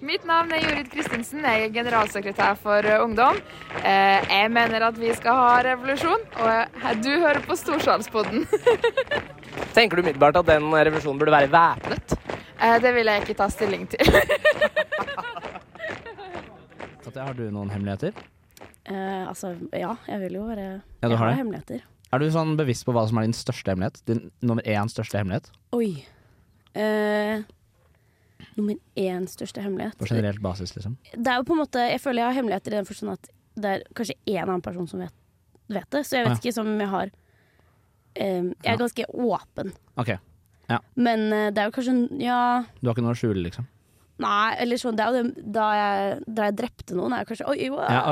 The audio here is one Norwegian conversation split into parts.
Mitt navn er Jorid Kristinsen. Jeg er generalsekretær for uh, Ungdom. Uh, jeg mener at vi skal ha revolusjon, og uh, du hører på Storsalspodden. Tenker du umiddelbart at den revolusjonen burde være væpnet? det vil jeg ikke ta stilling til. Katja, har du noen hemmeligheter? altså, ja. Jeg vil jo være Ja, du Jeg har har det? hemmeligheter. Er du sånn bevisst på hva som er din største hemmelighet? Din nummer én største hemmelighet? Oi. Eh, nummer én største hemmelighet. På generelt basis, liksom. Det er jo på en måte Jeg føler jeg har hemmeligheter i den forstand at det er kanskje én annen person som vet, vet det. Så jeg vet Ah, ja. ikke som om jeg har um, Jeg er ganske åpen. OK. ja. Men uh, det er jo kanskje Ja, Du har ikke noe å skjule, liksom? Nei, eller sånn Det er jo det da jeg, da jeg drepte noen, er jo kanskje Oi, wow. Ja,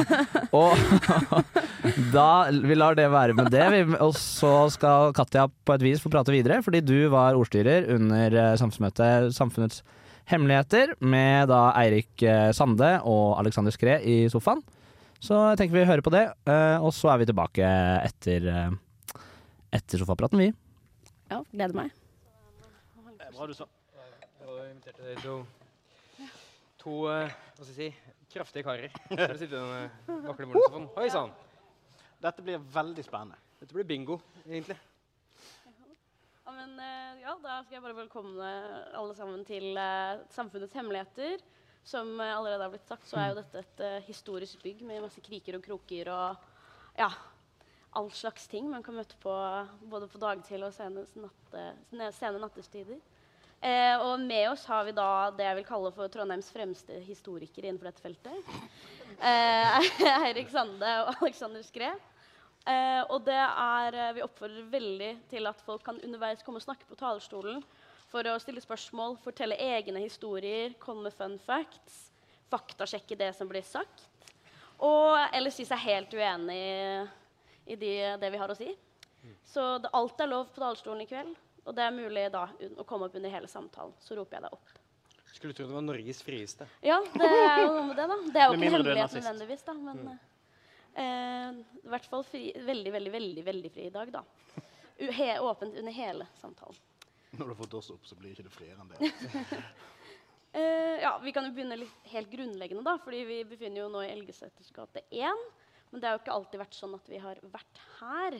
øh, og da Vi lar det være med det. Vi, og så skal Katja på et vis få prate videre, fordi du var ordstyrer under eh, samfunnsmøtet Samfunnets hemmeligheter med da Eirik eh, Sande og Alexander Skre i sofaen. Så jeg tenker vi hører på det, eh, og så er vi tilbake etter, etter sofapraten, vi. Ja, gleder meg. Bra du sa. Inviterte dere to, to uh, hva skal jeg si, kraftige karer som sitter den eh, vakle morgensofaen. Oi sann! Dette blir veldig spennende. Dette blir bingo, egentlig. Ja, men, eh, ja, da skal jeg bare velkomne alle sammen til uh, Samfunnets hemmeligheter. Som uh, allerede har blitt sagt, så er jo dette et eh, historisk bygg med masse kriker og kroker og ja, all slags ting man kan møte på både på dagtid og sene, natte, sene nattestider. Eh, og med oss har vi da det jeg vil kalle for Trondheims fremste historikere innenfor dette feltet. Eh, Eirik Sande og Alexander Skre. Eh, og det er, eh, vi oppfordrer veldig til at folk kan underveis komme og snakke på talerstolen for å stille spørsmål, fortelle egne historier, komme med fun facts, faktasjekke det som blir sagt. Og eller si seg helt uenig i de, det vi har å si. Så det, alt er lov på talerstolen i kveld. Og det er mulig da å komme opp under hele samtalen. Så roper jeg deg opp. Skulle tro det var Norges frieste. Ja, det er jo noe med det, da. Det er jo ikke en hemmelighet nødvendigvis, da. Men eh, i hvert fall fri, veldig, veldig, veldig veldig fri i dag, da. U he åpent under hele samtalen. Når du har fått oss opp, så blir ikke det friere enn det. Eh, ja, Vi kan jo begynne litt helt grunnleggende, da, fordi vi befinner jo nå i Elgeseters gate 1. Men det har jo ikke alltid vært sånn at vi har vært her.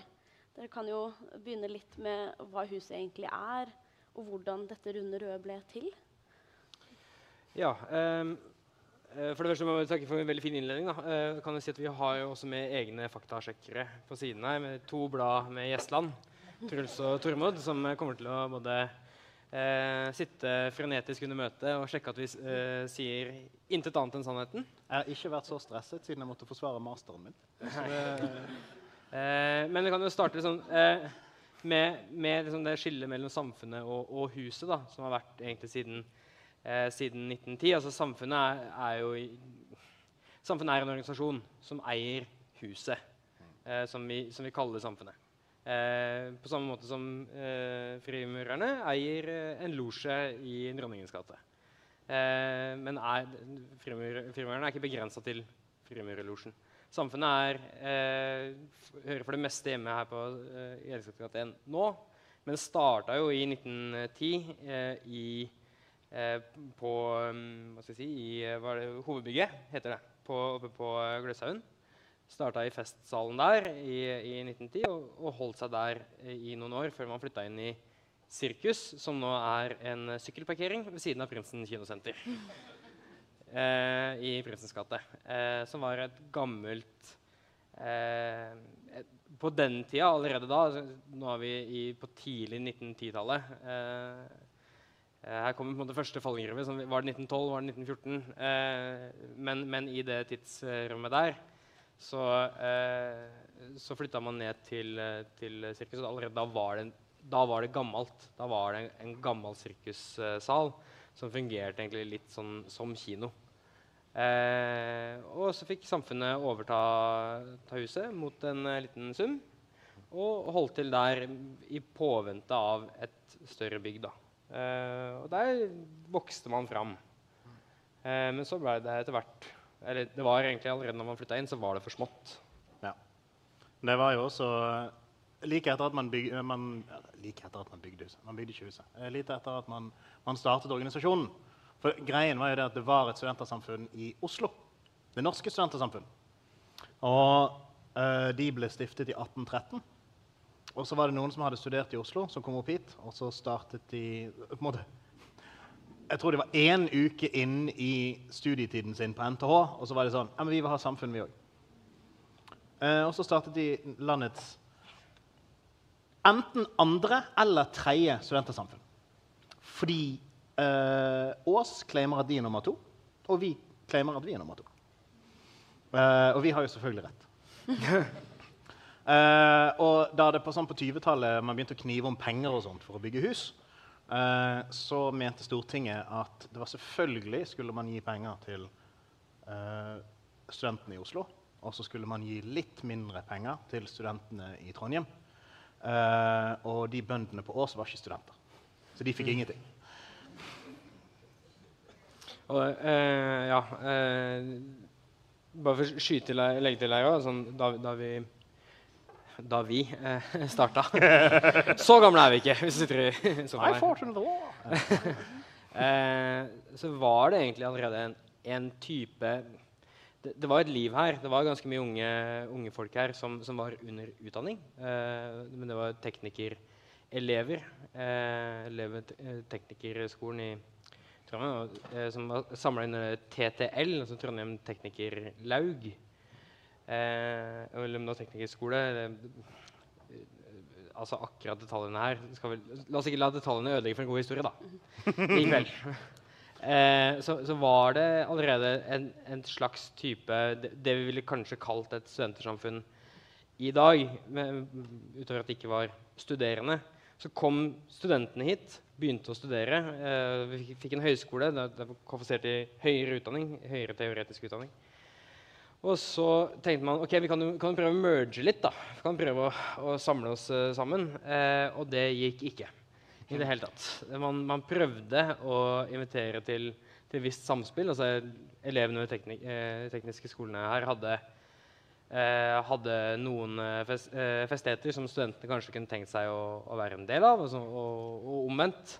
Dere kan jo begynne litt med hva huset egentlig er, og hvordan dette runde røde ble til. Ja, ehm, eh, for det første må jeg takke for en veldig fin innledning. Da. Eh, kan jeg si at Vi har jo også med egne faktasjekkere på siden her, med to blad med Gjestland. Truls og Tormod, som kommer til å både eh, sitte frenetisk under møtet og sjekke at vi eh, sier intet annet enn sannheten. Jeg har ikke vært så stresset siden jeg måtte forsvare masteren min. Så det, Eh, men vi kan jo starte liksom, eh, med, med liksom det skillet mellom samfunnet og, og huset, da, som har vært egentlig siden, eh, siden 1910. Altså, samfunnet er, er jo i, Samfunnet er en organisasjon som eier huset, eh, som, vi, som vi kaller samfunnet. Eh, på samme måte som eh, frimurerne eier en losje i Dronningens gate. Men er, frimurerne er ikke begrensa til Frimurerlosjen. Samfunnet er, eh, hører for det meste hjemme her på eh, 1 nå, men starta jo i 1910 eh, i, eh, på um, hva skal jeg si, i er det, hovedbygget, heter det, på, oppe på Gløshaugen. Starta i festsalen der i, i 1910 og, og holdt seg der i noen år før man flytta inn i Sirkus, som nå er en sykkelparkering ved siden av Prinsen kinosenter i Prinsens gate. Eh, som var et gammelt eh, På den tida, allerede da altså, Nå er vi i, på tidlig 1910-tallet. Eh, eh, her kommer på en måte første fallgruve. Var det 1912, var det 1914? Eh, men, men i det tidsrommet der så, eh, flytta man ned til, eh, til sirkuset. Allerede da var det, da var det gammelt. Da var det en, en gammel sirkussal som fungerte egentlig litt sånn som kino. Eh, og så fikk samfunnet overta ta huset mot en eh, liten sum, og holdt til der i påvente av et større bygg. da. Eh, og der vokste man fram. Eh, men så ble det etter hvert Eller det var egentlig allerede når man flytta inn, så var det for smått. ja. Det var jo også like etter at man, byg, eh, man Like etter at man bygde huset. Man bygde ikke huset. Eh, Like etter at man, man startet organisasjonen, For greien var jo det at det var et studentersamfunn i Oslo. Det norske studentersamfunn. Og eh, de ble stiftet i 1813. Og så var det noen som hadde studert i Oslo, som kom opp hit. Og så startet de på en måte, Jeg tror det var én uke inn i studietiden sin på NTH, og så var det sånn Ja, men vi vil ha samfunn, vi òg. Eh, og så startet de landets enten andre eller tredje studentersamfunn. Fordi eh, Ås claimer at de er nummer to, og vi claimer at vi er nummer to. Eh, og vi har jo selvfølgelig rett. Eh, og da det på, sånn på 20-tallet man begynte å knive om penger og sånt for å bygge hus, eh, så mente Stortinget at det var selvfølgelig skulle man gi penger til eh, studentene i Oslo. Og så skulle man gi litt mindre penger til studentene i Trondheim. Eh, og de bøndene på Ås var ikke studenter. Så de fikk ingenting. Og, uh, ja, uh, bare for å skyte til, legge til deg òg, sånn, da, da vi da vi eh, starta. Så gamle er vi ikke. hvis vi sitter i sofaen. Eh, så var det egentlig allerede en, en type det, det var et liv her. Det var ganske mye unge, unge folk her som, som var under utdanning. Eh, men det var teknikerelever. Eh, elever ved eh, teknikerskolen i Trondheim eh, som var samla under TTL, altså Trondheim Teknikerlaug. Eh, eller nå teknikerskole. Det, altså akkurat detaljene her skal vel, La oss ikke la detaljene ødelegge for en god historie, da. Likevel. Eh, så, så var det allerede en, en slags type det, det vi ville kanskje kalt et studentersamfunn i dag, med, utover at det ikke var studerende. Så kom studentene hit, begynte å studere. Eh, vi fikk- en høyskole. Det det var kvalifisert til høyere utdanning, høyere teoretisk utdanning. Og så tenkte man ok, vi kan kan prøve å merge litt. da. Vi kan prøve å, å samle oss uh, sammen. Eh, og det gikk ikke i det hele tatt. Man, man prøvde å invitere til, til visst samspill. altså Elevene ved teknik, eh, tekniske skolene her hadde, eh, hadde noen fest, eh, festeter som studentene kanskje kunne tenkt seg å, å være en del av, og, og, og omvendt.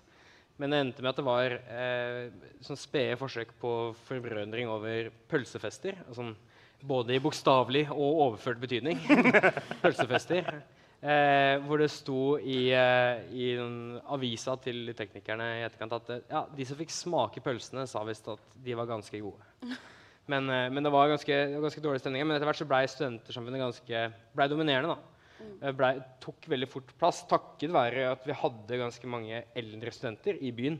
Men det endte med at det var eh, sånn spede forsøk på forbrødring over pølsefester. Altså, både i bokstavelig og overført betydning. pølsefester. Eh, hvor det sto i, eh, i avisa til teknikerne i etterkant at eh, ja, de som fikk smake pølsene, sa visst at de var ganske gode. Men, eh, men det var ganske, ganske dårlig stemning. Men etter hvert så blei studentersamfunnet ganske ble dominerende. da. Eh, Ble, tok veldig fort plass takket være at vi hadde ganske mange eldre studenter i byen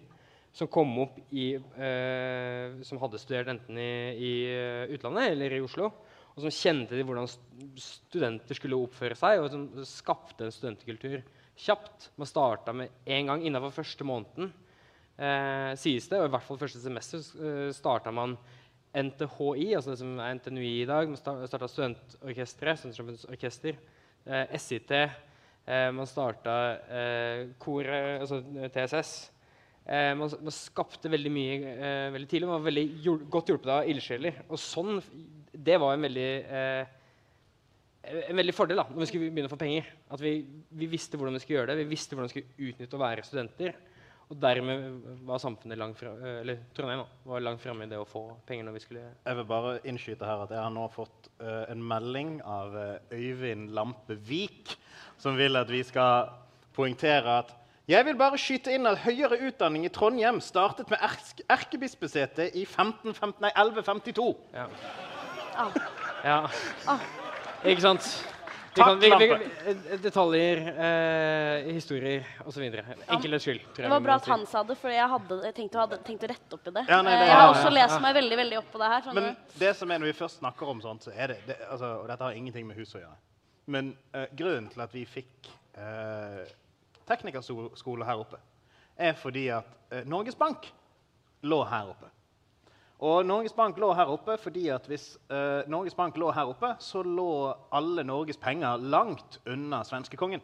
som kom opp i, eh, som hadde studert enten i, i utlandet eller i Oslo, og som kjente de hvordan studenter skulle oppføre seg, og som skapte en studentkultur kjapt. Man starta med en gang innenfor første måneden, eh, sies det, og i hvert fall første semester uh, starta man NTHI, altså det som er NTNUI i dag. Man starta studentorkesteret. Eh, SIT. Eh, man starta eh, koret, altså TSS. Eh, man, man skapte veldig mye eh, veldig tidlig. Man var veldig hjul godt hjulpet av ildsjeler. Og sånn, det var en veldig, eh, en veldig fordel da, når vi skulle begynne å få penger. At vi, vi visste hvordan vi skulle gjøre det. Vi visste hvordan vi skulle utnytte å være studenter. Og dermed var samfunnet langt fra, eh, eller Trondheim var langt framme i det å få penger når vi skulle Jeg vil bare innskyte her at jeg har nå fått uh, en melding av uh, Øyvind Lampe Vik, som vil at vi skal poengtere at jeg vil bare skyte inn at høyere utdanning i Trondheim startet med erk erkebispesete i 1515, nei, 1152. Ja. Ah. ja. Ah. Ikke sant? Vi kan, vi, vi, detaljer, eh, historier osv. Enkelhets skyld. tror jeg Det var bra at han sa det, for jeg hadde tenkt å, hadde, tenkt å rette opp i det. Ja, nei, det- jeg har ja, også ja, lest ja. meg veldig veldig opp på det her. Men du? det som er når vi først snakker om sånt, så er det, det altså, Og dette har ingenting med hus å gjøre. Men eh, grunnen til at vi fikk uh, teknikerskole her oppe, er fordi at eh, Norges Bank lå her oppe. Og Norges Bank lå her oppe fordi at hvis eh, Norges Bank lå her oppe, så lå alle Norges penger langt unna svenskekongen.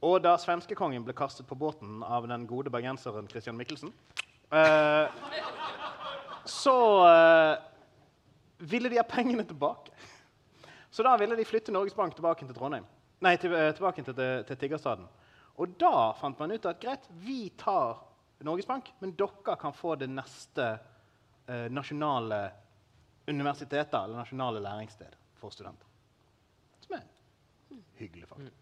Og da svenskekongen ble kastet på båten av den gode bergenseren Christian Michelsen, eh, så eh, ville de ha pengene tilbake. Så da ville de flytte Norges Bank tilbake til Trondheim. Nei, til, eh, tilbake til, til, Tiggerstaden. Og da fant man ut at greit, vi tar Norges Bank, men dere kan få det neste eh, nasjonale universitetet eller nasjonale læringssted for studenter. Som er hyggelig, faktisk.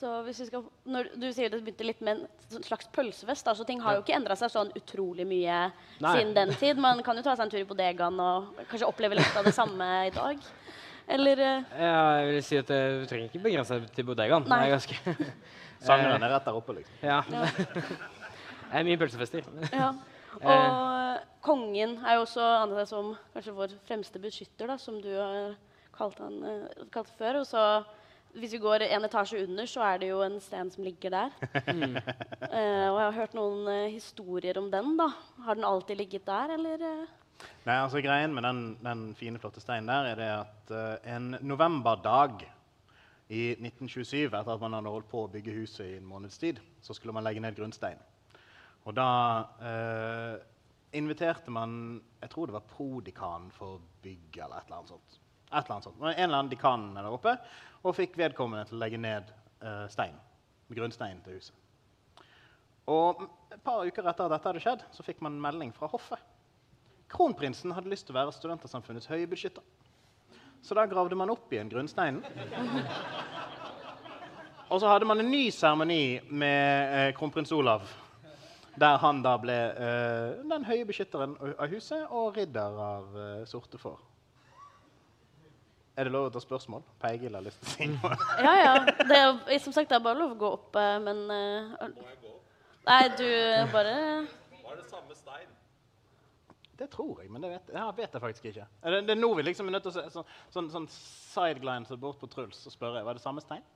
Så hvis vi skal, når du sier det begynte litt med en slags pølsefest, altså så ting har jo ikke endra seg sånn utrolig mye Nei. siden den tid. Man kan jo ta seg en tur i bodegaen og kanskje oppleve litt av det samme i dag. Eller eh, Ja, jeg vil si at eh, Du trenger ikke begrense deg til bodegaen. Det Nei. er ganske Sangeren er rett der oppe, liksom. Ja. Det er mye pølsefester. Ja. Og eh, kongen er jo også annerledes som kanskje vår fremste beskytter, da, som du har kalt han kalt før. Og så, hvis vi går en etasje under, så er det jo en sten som ligger der. Eh, og jeg har hørt noen historier om den. da. Har den alltid ligget der, eller? Eh? Nei, altså Greien med den, den fine, flotte steinen der er det at uh, en novemberdag i 1927, etter at man hadde holdt på å bygge huset i en måneds tid, så skulle man legge ned grunnsteinen. Og da uh, inviterte man Jeg tror det var prodikanen for bygget eller et eller annet sånt. Et eller annet sånt. En eller annen dekan der oppe, og fikk vedkommende til å legge ned uh, stein, grunnsteinen til huset. Og et par uker etter at dette hadde skjedd, så fikk man melding fra hoffet. Kronprinsen hadde lyst til å være Studentersamfunnets høye beskytter. Så da gravde man opp igjen grunnsteinen. Og så hadde man en ny seremoni med eh, kronprins Olav. Der han da ble eh, den høye beskytteren av huset og ridder av eh, sorte får. Er det lov å ta spørsmål? Peigil har lyst til å si noe. Ja, ja. Det er, som sagt, det er bare lov å gå opp, eh, jeg gå? Nei, du bare Var Det tror jeg, men det vet, ja, vet jeg faktisk ikke. Det, det er nå vi liksom er nødt til å se så, sånn, sånn sideglance bort på Truls og spørre var det samme stein.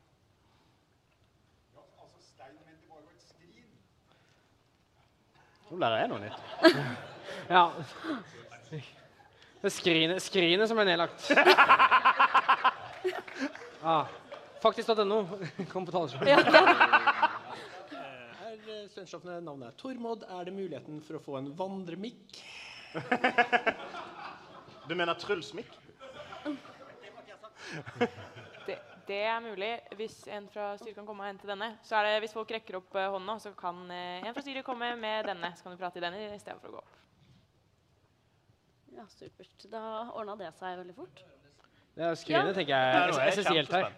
Nå lærer jeg noe nytt. Ja. Det skrinet, skrinet som er nedlagt. Ah, Faktisk.no kom på talerstolen. ja, eh, navnet er Tormod, er det muligheten for å få en vandremikk? Du mener Truls Mikk? Det, det er mulig hvis en fra styret kan komme og hente denne. Så er det, Hvis folk rekker opp eh, hånda, så kan eh, en fra styret komme med denne. Så kan du prate i denne i stedet for å gå opp. ja, supert. Da ordna det seg veldig fort. Det er skrinet, Ja. tenker jeg er jeg essensielt her.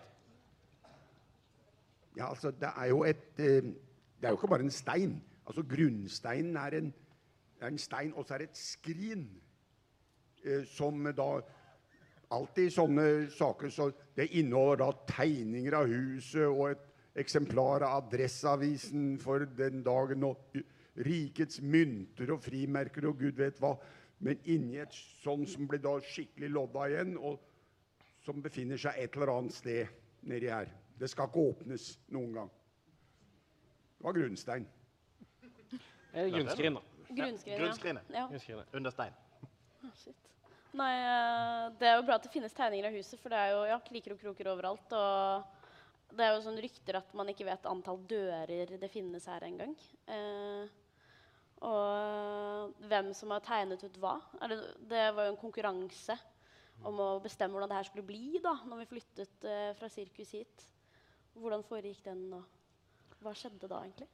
Ja, altså, det er jo et eh, Det er jo ikke bare en stein. Altså, grunnsteinen er en, er en stein, og så er det et skrin. Eh, som da Alltid i sånne saker så Det inneholder da tegninger av huset og et eksemplar av Adresseavisen for den dagen, og rikets mynter og frimerker og gud vet hva. Men inni et sånn som blir da skikkelig lodda igjen, og som befinner seg et eller annet sted nedi her. Det skal ikke åpnes noen gang. Det var grunnstein. Eller grunnskrin, da. Grunnskrinet. ja. Grunnskrinet. Ja. Grunnskrinet. Under stein. Shit. Nei, eh, det er jo bra at det finnes tegninger av huset, for det er jo ja, kriker og kroker overalt. Og det er jo sånn rykter at man ikke vet antall dører det finnes her engang. Eh, og hvem som har tegnet ut hva. Er det, det var jo en konkurranse om å bestemme hvordan det her skulle bli da når vi flyttet eh, fra sirkus hit. Hvordan foregikk den, og hva skjedde da egentlig?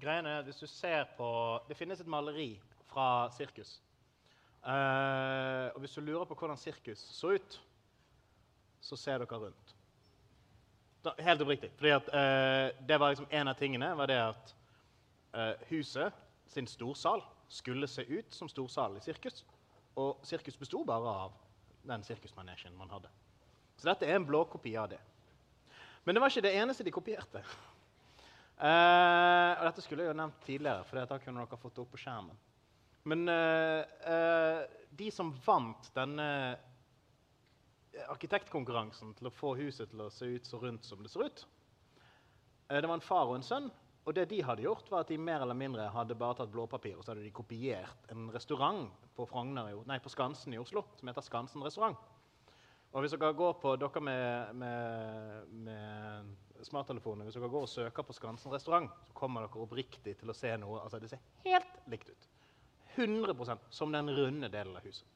Greien er at hvis du ser på Det finnes et maleri fra sirkus. Uh, og hvis du lurer på hvordan sirkus så ut, så ser dere rundt. Da, helt oppriktig. Fordi eh, det var liksom En av tingene var det at uh, huset sin storsal skulle se ut som storsal i sirkus. Og sirkus besto bare av den sirkusmanesjen man hadde. Så dette er en blåkopi av det. Men det var ikke det eneste de kopierte. Eh, og dette skulle jeg jo nevnt tidligere, for da kunne dere fått det opp på skjermen. Men uh, uh, de som vant denne arkitektkonkurransen til å få huset til å se ut så rundt som det ser ut, det var en far og en sønn. Og det de hadde gjort, var at de mer eller mindre hadde bare tatt blåpapir og så hadde de kopiert en restaurant på, Frogner, nei, på Skansen i Oslo som heter Skansen restaurant. Og hvis dere går på dere med, med, med smarttelefoner, hvis dere går og søker på Skansen restaurant, så kommer dere oppriktig til å se noe. Altså, det ser helt likt ut. 100% som den runde delen av huset.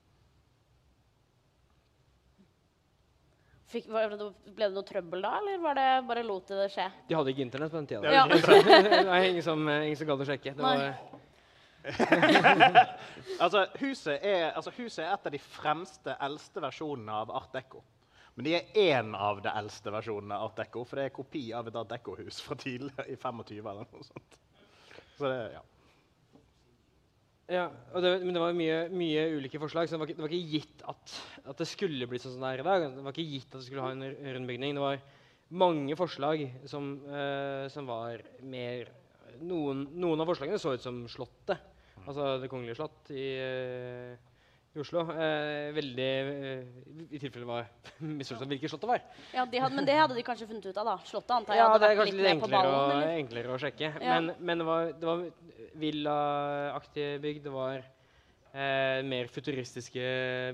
Fikk, var det, ble det noe trøbbel da, eller var det bare lot de det skje? De hadde ikke internett på den tida. Ja. det var ingen som, ingen som gadd å sjekke. Det var, Altså, huset er, altså, huset er et av de fremste, eldste versjonene av Art Deco. Men de er én av de eldste versjonene av Deco, for det er kopi av et Art Deco-hus fra tidligere i 25 eller noe sånt. Så det, ja. ja, det, men det var mye, mye ulike forslag, så det var ikke, det var ikke gitt at, at det skulle bli sånn som det er i dag. Det var ikke gitt at det skulle ha en r- rund bygning. Det var mange forslag som, uh, som var mer noen, noen av forslagene så ut som Slottet. Altså Det kongelige slott i, eh, i Oslo. Eh, veldig eh, I tilfelle var misforstått hvilket slott det var. Ja, de hadde, Men det hadde de kanskje funnet ut av, da. Slottet antar jeg Ja, hadde det vært litt litt enklere, ballen, å, enklere å sjekke. Ja. Men, men det var, det var villaaktige bygg. Det var eh, mer futuristiske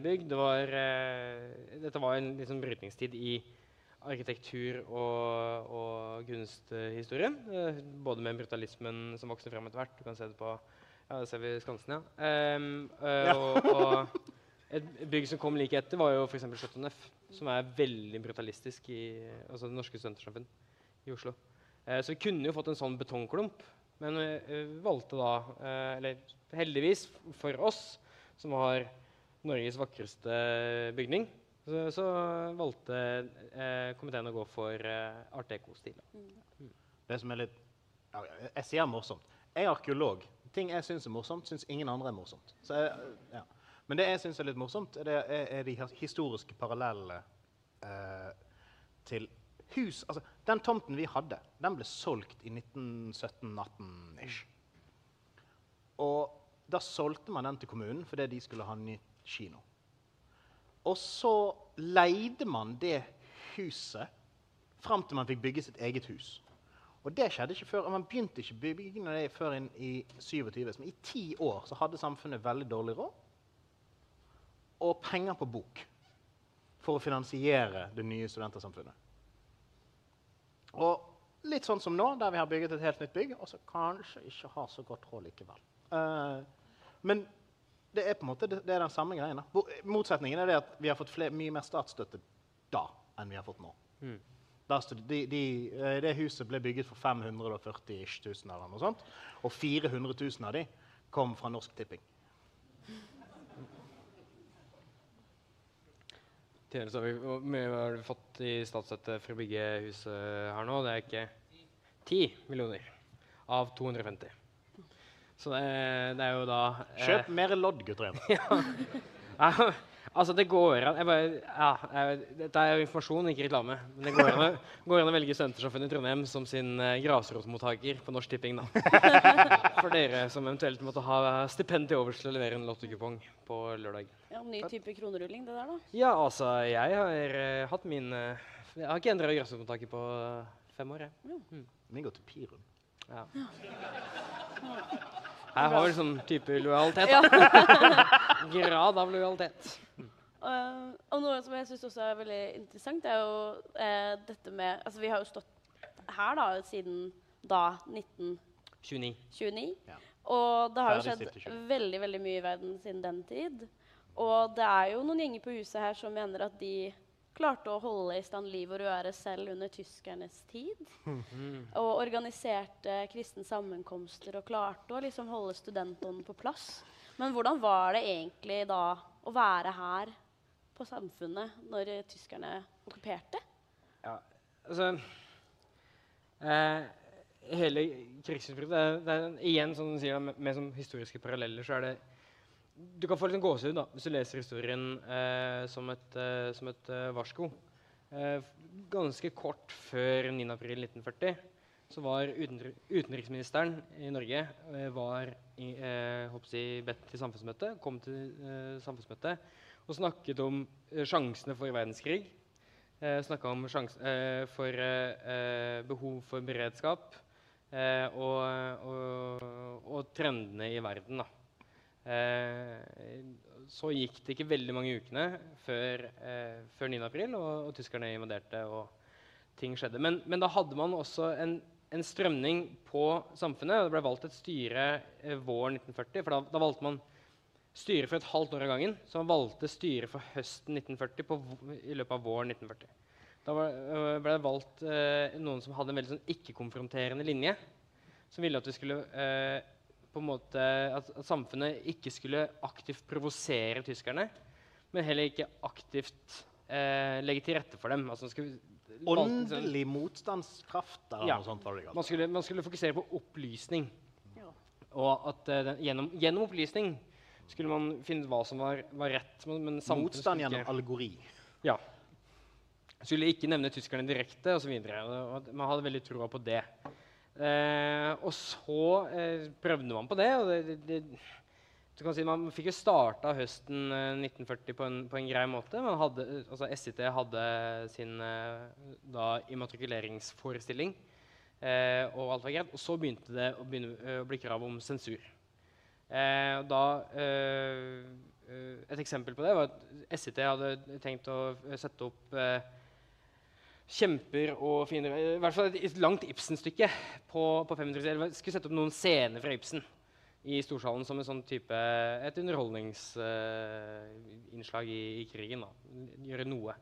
bygg. Det var, eh, dette var en liksom, brytningstid i arkitektur og, og kunsthistorie. Eh, både med brutalismen som vokste frem etter hvert. Du kan se det på ja, det ser vi Skansen, ja. Um, uh, ja. og, og et bygg som kom like etter, var jo f.eks. 17F, som er veldig brutalistisk i altså det norske studentersamfunn i Oslo. Uh, så vi kunne jo fått en sånn betongklump, men vi eh, valgte da, uh, eller heldigvis for oss, som har Norges vakreste bygning, så, så valgte eh, komiteen å gå for eh, art deco-stil. Det som er litt ja, Jeg sier morsomt. Jeg er arkeolog. Ting jeg syns er morsomt, syns ingen andre er morsomt. Jeg, ja. Men det jeg syns er litt morsomt, er, er de historiske parallellene eh, til hus Altså, den tomten vi hadde, den ble solgt i 1917-18-ish. Og da solgte man den til kommunen fordi de skulle ha en ny kino. Og så leide man det huset fram til man fikk bygge sitt eget hus. Og det skjedde ikke før, Man begynte ikke byggingen av det før inn i 27. Men i ti år så hadde samfunnet veldig dårlig råd og penger på bok for å finansiere det nye studentersamfunnet. Og litt sånn som nå, der vi har bygget et helt nytt bygg, og så kanskje ikke har så godt råd likevel. Uh, men det er på en måte det, er den samme greien. Motsetningen er det at vi har fått mye mer statsstøtte da enn vi har fått nå. Stod, de, de, eh, det huset ble bygget for 540 ish tusen eller noe sånt. Og 400 000 av de kom fra Norsk Tipping. Hvor mye har vi fått i statsstøtte for å bygge huset her nå? Det er ikke 10 millioner av 250. Så det, det er jo da eh, Kjøp mer lodd, gutter. Ja, altså, det går an jeg bare, ja, jeg, Dette er jo informasjon, ikke reklame. Men det går an, å- går an å velge Studentersamfunnet i Trondheim som sin uh, grasrotmottaker på Norsk Tipping. da. For dere som eventuelt måtte ha stipend til overs til å levere en lottokupong på lørdag. Ja, ny type kronerulling, det der, da. Ja, altså, jeg har eh, hatt min eh, Jeg har ikke endra grasrotmottaker på eh, fem år, jeg. Min går til Pirum. Ja. Jeg har vel sånn type lojalitet. Ja. Grad av lojalitet. Uh, og noe som jeg syns også er veldig interessant, er jo uh, dette med Altså, vi har jo stått her da siden da 1929. 29. Ja. Og det har jo skjedd veldig veldig mye i verden siden den tid. Og det er jo noen gjenger på huset her som mener at de klarte å holde i stand liv og røre selv under tyskernes tid. Og organiserte kristne sammenkomster og klarte å liksom holde studentånden på plass. Men hvordan var det egentlig da å være her på Samfunnet når tyskerne okkuperte? Ja, altså eh, Hele krigsutbruddet det, det er igjen, som du sier, da, med, med sånn historiske paralleller, så er det Du kan få litt sånn gåsehud da, hvis du leser historien eh, som et, eh, som et eh, varsko. Eh, ganske kort før 9.4.1940 så var utenri utenriksministeren i Norge eh, var i, eh, jeg, bedt til samfunnsmøte, kom til eh, samfunnsmøte og snakket om sjansene for verdenskrig. Eh, Snakka om sjans, for eh, eh, behov for beredskap og, og, og trendene i verden. Da. Eh, så gikk det ikke veldig mange ukene før, eh, før 9. april, og, og tyskerne invaderte og ting skjedde. Men, men da hadde man også en, en strømning på samfunnet. og Det ble valgt et styre eh, våren 1940. for da, da valgte man styre for et halvt år av gangen. Så man valgte styre for høsten 1940 på, i løpet av våren 1940. Da øh, ble det valgt eh, noen som hadde en veldig sånn ikke-konfronterende linje. Som ville at vi skulle øh, på en måte, at, at samfunnet ikke skulle aktivt provosere tyskerne, men heller ikke aktivt eh, legge til rette for dem. Altså, man skulle, sånn- Åndelig motstandskraft eller Ja. noe sånt var det galt. man skulle, man skulle fokusere på opplysning. Ja. Og at eh, den, gjennom, gjennom opplysning skulle man finne ut hva som var, var rett. Men, Motstand skulle gjennom allegori. Ja. Skulle ikke nevne tyskerne direkte osv. Man hadde veldig troa på det. Eh, og så eh, prøvde man på det. og det, det, det si Man fikk jo starta høsten eh, 1940 på en, på en grei måte. Hadde, altså SIT hadde sin eh, da, immatrikuleringsforestilling. Eh, og alt var greit. Og så begynte det å, begynne, eh, å bli krav om sensur. Eh, da, eh, eh, et eksempel på det var at SIT hadde tenkt å eh, sette opp eh, kjemper og fiender I hvert fall et, langt Ibsen-stykke på, på 500 sider. Eller Skulle sette opp noen scener fra Ibsen i storsalen som en sånn type, et underholdningsinnslag i, i krigen. Da. Gjøre noe.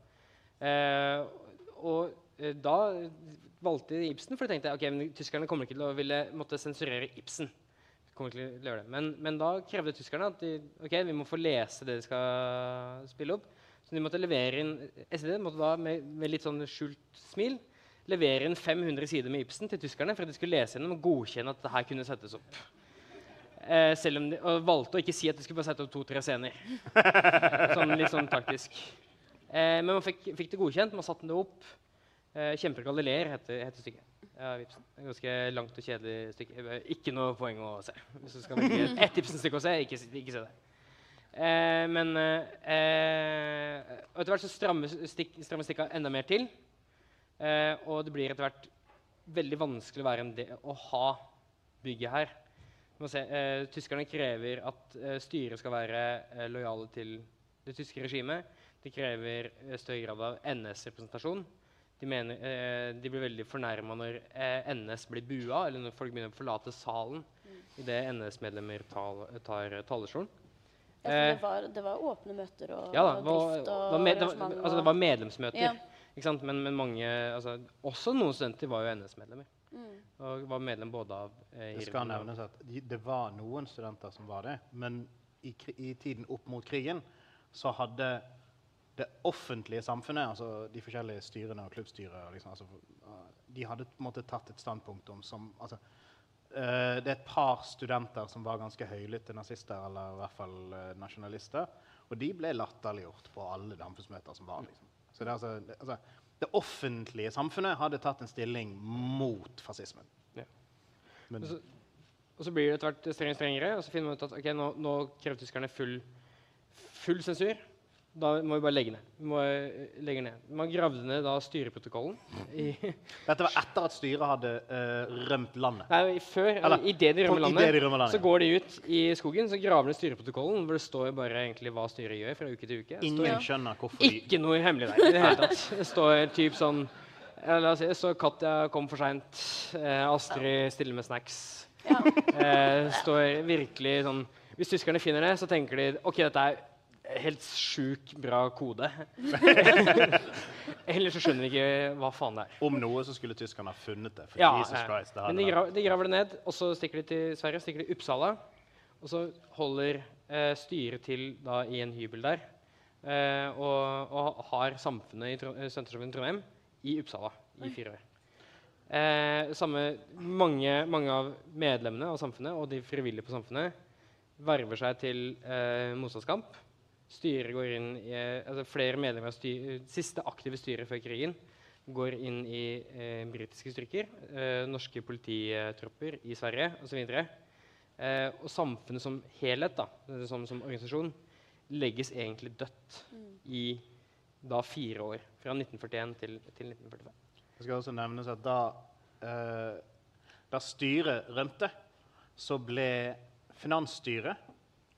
Uh, og uh, da valgte de Ibsen, for de tenkte ok, men tyskerne kommer ikke til å ville måtte sensurere Ibsen. Men, men da krevde tyskerne at de, ok, vi må få lese det de skal spille opp. Så de måtte levere inn SED måtte da med, med litt sånn skjult smil levere inn 500 sider med Ibsen til tyskerne for at de skulle lese gjennom og godkjenne at det her kunne settes opp. Eh, selv om de, og valgte å ikke si at de skulle bare sette opp to-tre scener. sånn litt sånn taktisk. Eh, men man fikk, fikk det godkjent. Man satte det opp. Eh, 'Kjemper Galileer' heter, heter stykket. Ja, Ibsen. Et ganske langt og kjedelig stykke. Eh, Ikke noe poeng å se. Hvis du skal velge ett Ibsen-stykke å se, ikke, ikke se det. Eh, men eh, og etter hvert så strammer stikk, stikka enda mer til. Eh, og det blir etter hvert veldig vanskelig å, være en del, å ha bygget her. Se, eh, tyskerne krever at eh, styret skal være eh, lojale til det tyske regimet. De krever eh, større grad av NS-representasjon. De, mener, de blir veldig fornærma når NS blir bua, eller når folk begynner å forlate salen idet NS-medlemmer tar, tar talerstolen. Ja, for Eh, det, var, det var åpne møter og, ja da, og var, drift og det var, med, det var, arrangement. altså, det var medlemsmøter. Ja. Ikke sant? Men, men mange, altså, også noen studenter var jo NS-medlemmer. Mm. Og var medlem både av eh, Det skal nevnes at de, det var noen studenter som var det, men i, i tiden opp mot krigen så hadde det offentlige samfunnet, altså de forskjellige styrene og klubbstyret, liksom, altså, de hadde på en måte tatt et standpunkt om som altså, eh, Det er et par studenter som var ganske høylytte nazister, eller i hvert fall uh, nasjonalister, og de ble latterliggjort på alle dampesmøter som var. Liksom. Så det, er altså, det, altså, det offentlige samfunnet hadde tatt en stilling mot fascismen. Ja. Men, Og så, og så blir det etter hvert strengere strengere, og så finner man ut at okay, nå, nå krever tyskerne full, full sensur. Da må vi bare legge ned. Vi må eh, legge ned. Man gravde ned da styreprotokollen. I, Dette var etter at styret hadde uh, rømt landet. nei, før, Eller, eller, idet de rømmer i det de landet, landet. så går de ut i skogen så graver de styreprotokollen, hvor det står bare egentlig hva styret gjør fra uke til uke. Det står Ingen Ja. skjønner hvorfor de Ikke noe hemmelig der i det hele tatt. Det står typ sånn ja, La oss si står 'Katja kom for seint'. Eh, Astrid stiller med snacks. Ja. Eh, står virkelig sånn Hvis tyskerne finner det, så tenker de OK, dette er helt sjukt bra kode. Ellers så skjønner vi ikke hva faen det er. Om noe så skulle tyskerne ha funnet det. For Ja, Jesus Christ, det Men de, gra de graver det ned, og så stikker de til Sverige, stikker de Uppsala. Og så holder eh, styret til da i en hybel der. Eh, og, og har samfunnet i Tro- eh, Trondheim i Uppsala i fire år. Eh, samme, mange, mange av medlemmene av samfunnet og de frivillige på samfunnet verver seg til eh, motstandskamp. Styret går inn i, altså Flere medlemmer av styr, siste aktive styret før krigen går inn i eh, britiske styrker, eh, norske polititropper i Sverige osv. Eh, og samfunnet som helhet, da, som, som organisasjon, legges egentlig dødt i da fire år. Fra 1941 til, til 1945. Det skal også nevnes at da, eh, da styret rømte, så ble finansstyret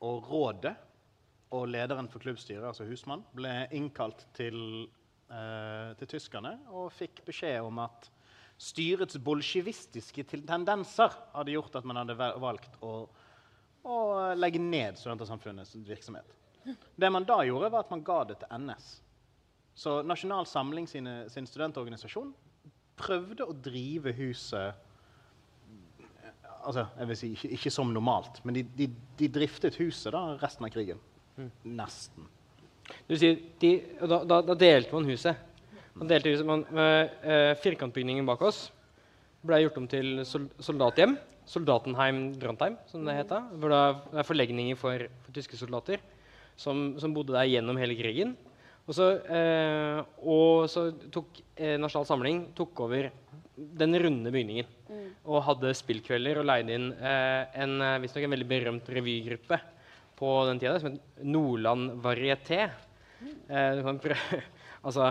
og rådet og lederen for klubbstyret, altså husmann, ble innkalt til, eh, til tyskerne og fikk beskjed om at styrets bolsjevistiske tendenser hadde gjort at man hadde valgt å, å legge ned Studentersamfunnets virksomhet. Det man da gjorde, var at man ga det til NS. Så Nasjonal Samling sine, sin studentorganisasjon prøvde å drive huset altså, jeg vil si, ikke, ikke som normalt, men de, de, de driftet huset da resten av krigen. Nesten. Du sier, de, da, da, da delte man huset. Man delte huset man, med, eh, firkantbygningen bak oss ble gjort om til sol soldathjem. Soldatenheim Drontheim, som det het. da, Hvor det er forlegninger for, for tyske soldater som, som bodde der gjennom hele krigen. Og så, eh, og så tok eh, Nasjonal Samling tok over den runde bygningen. Og hadde spillkvelder og leide inn eh, en, eh, en veldig berømt revygruppe på den tida som het Nordland Varieté. Eh, du kan prøve Altså,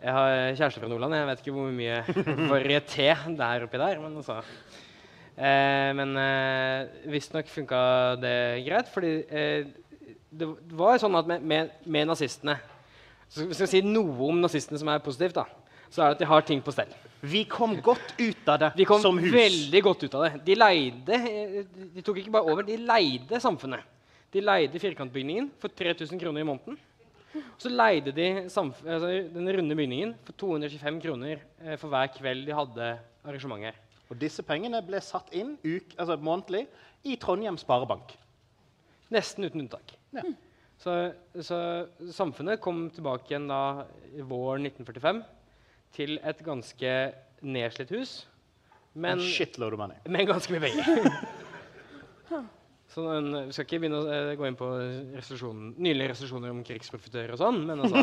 jeg har kjæreste fra Nordland. Jeg vet ikke hvor mye varieté det er oppi der. Men altså eh, Men eh, visstnok funka det greit, fordi eh, det var sånn at med, med, med nazistene så Hvis jeg skal si noe om nazistene som er positivt, da, så er det at de har ting på stell. Vi kom godt ut av det som hus. Vi kom veldig godt ut av det. De leide eh, De tok ikke bare over, de leide samfunnet. De leide firkantbygningen for 3000 kroner i måneden. Og så leide de altså, den runde bygningen for 225 kroner eh, for hver kveld de hadde arrangementer. Og disse pengene ble satt inn uk, altså månedlig i Trondheim Sparebank. Nesten uten unntak. Så, så samfunnet kom tilbake igjen da i våren 1945 til et ganske nedslitt hus, men med ganske mye penger. Så en, vi skal ikke begynne å eh, gå inn på resolusjonen, nylige resolusjoner om krigsprofitører og sånn, men altså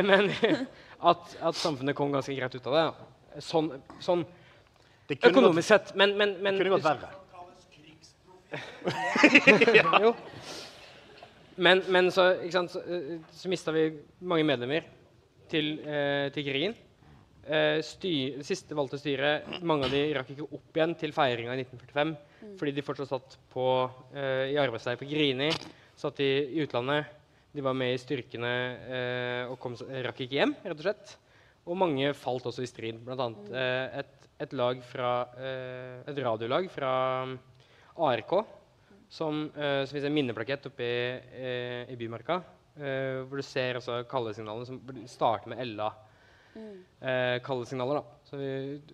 Men at, at samfunnet kom ganske greit ut av det. Sånn, sånn Det økonomisk sett. Men, men, men kunne gått verre. jo. Men, men så, så, eh, så mista vi mange medlemmer til, eh, til krigen. Eh, styr, siste valgte styret, mange av de rakk ikke opp igjen til feiringa i 1945 fordi de fortsatt satt på, eh, i arbeidsleir på Grini, satt i, i utlandet. De var med i styrkene eh, og kom, rakk ikke hjem, rett og slett. Og mange falt også i strid. Blant annet eh, et, et, lag fra, eh, et radiolag fra mm, ARK som, eh, som viser en minneplakett oppe i, eh, i Bymarka. eh, hvor du ser altså kallesignalene som starter med Ella. Eh, kalde signaler, da. Så vi,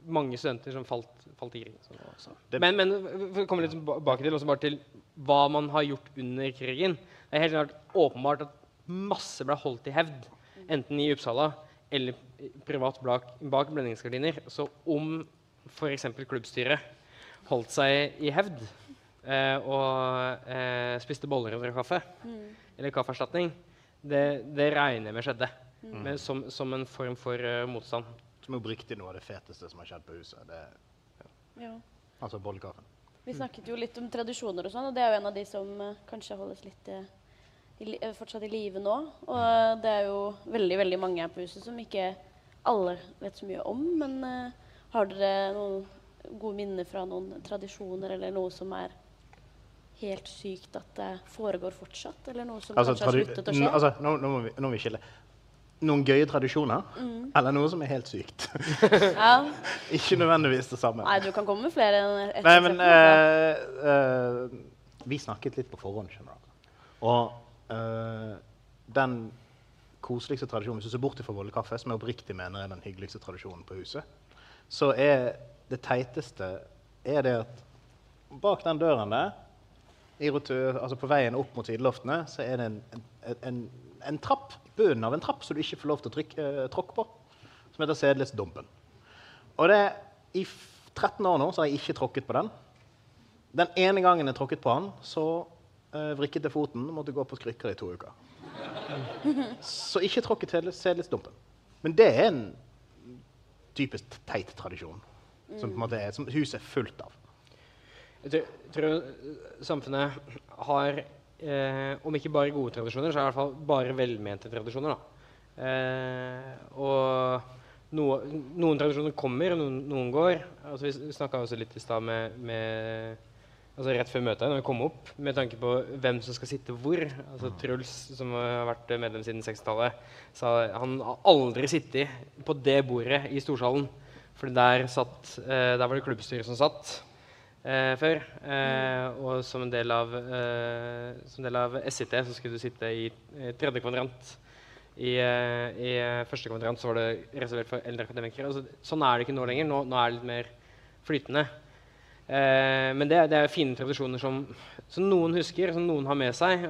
mange studenter som falt, falt i krigen. Så, så. Men, men for å komme litt tilbake til, også bare til hva man har gjort under krigen. Det er helt klart åpenbart at masse ble holdt i hevd, enten i Uppsala eller privat bak, bak blendingsgardiner. Så om f.eks. klubbstyret holdt seg i hevd eh, og eh, spiste boller og drakk kaffe, eller kaffeerstatning, det, det regner jeg med skjedde. Men som, som en form for uh, motstand. Som er oppriktig noe av det feteste som har skjedd på huset. Det, Ja. altså bollekaffen. Vi snakket jo litt om tradisjoner og sånn, og det er jo en av de som uh, kanskje holdes litt uh, i, fortsatt i live nå. Og det er jo veldig, veldig mange her på huset som ikke alle vet så mye om. Men har dere noen gode minner fra noen tradisjoner, eller noe som er helt sykt at det foregår fortsatt? Eller noe som Altså, kanskje har sluttet å skje? altså, nå, nå, må vi, nå må vi skille. Noen gøye tradisjoner, Mm. eller noe som er helt sykt. ja. Ikke nødvendigvis det samme. Nei, du kan komme med flere ett Nei, men uh, eh, Vi snakket litt på forhånd, skjønner du. Og uh, den koseligste tradisjonen, hvis du ser bort fra Vollekaffe, som jeg oppriktig mener er den hyggeligste tradisjonen på huset, så er det teiteste er det at bak den døren der, i rotu- altså på veien opp mot sideloftene, så er det en, en, en, en trapp, bunnen av en trapp, som du ikke får lov til å trykke, eh, tråkke på, som heter Sedelighetsdumpen. Og det, I 13 år nå så har jeg ikke tråkket på den. Den ene gangen jeg tråkket på den, så uh, vrikket jeg foten og måtte gå på skrykker i to uker. Så ikke tråkket i sedelighetsdumpen. Men det er en typisk teit tradisjon som, på en måte er, som huset er fullt av. Jeg tror, tror eh, samfunnet har, eh, om ikke bare gode tradisjoner, så er det i hvert fall bare velmente tradisjoner. Eh, og noe, noen tradisjoner kommer, og noen, noen går. Altså, vi snakka også litt i stad med, med altså Rett før møtet, når vi kom opp, med tanke på hvem som skal sitte hvor. Altså Truls, som har vært medlem siden 60-tallet, sa han har aldri sittet på det bordet i storsalen. For der, satt, eh, der var det klubbstyret som satt. Eh, før. Eh, og som en del av, eh, del av SIT så skulle du sitte i eh, tredje kvadrant. I, eh, I eh, første kvadrant så var det reservert for eldre akademikere. Altså, sånn er det ikke nå lenger. Nå, nå er det litt mer flytende. Men det, det er fine tradisjoner som, som noen husker, som noen har med seg.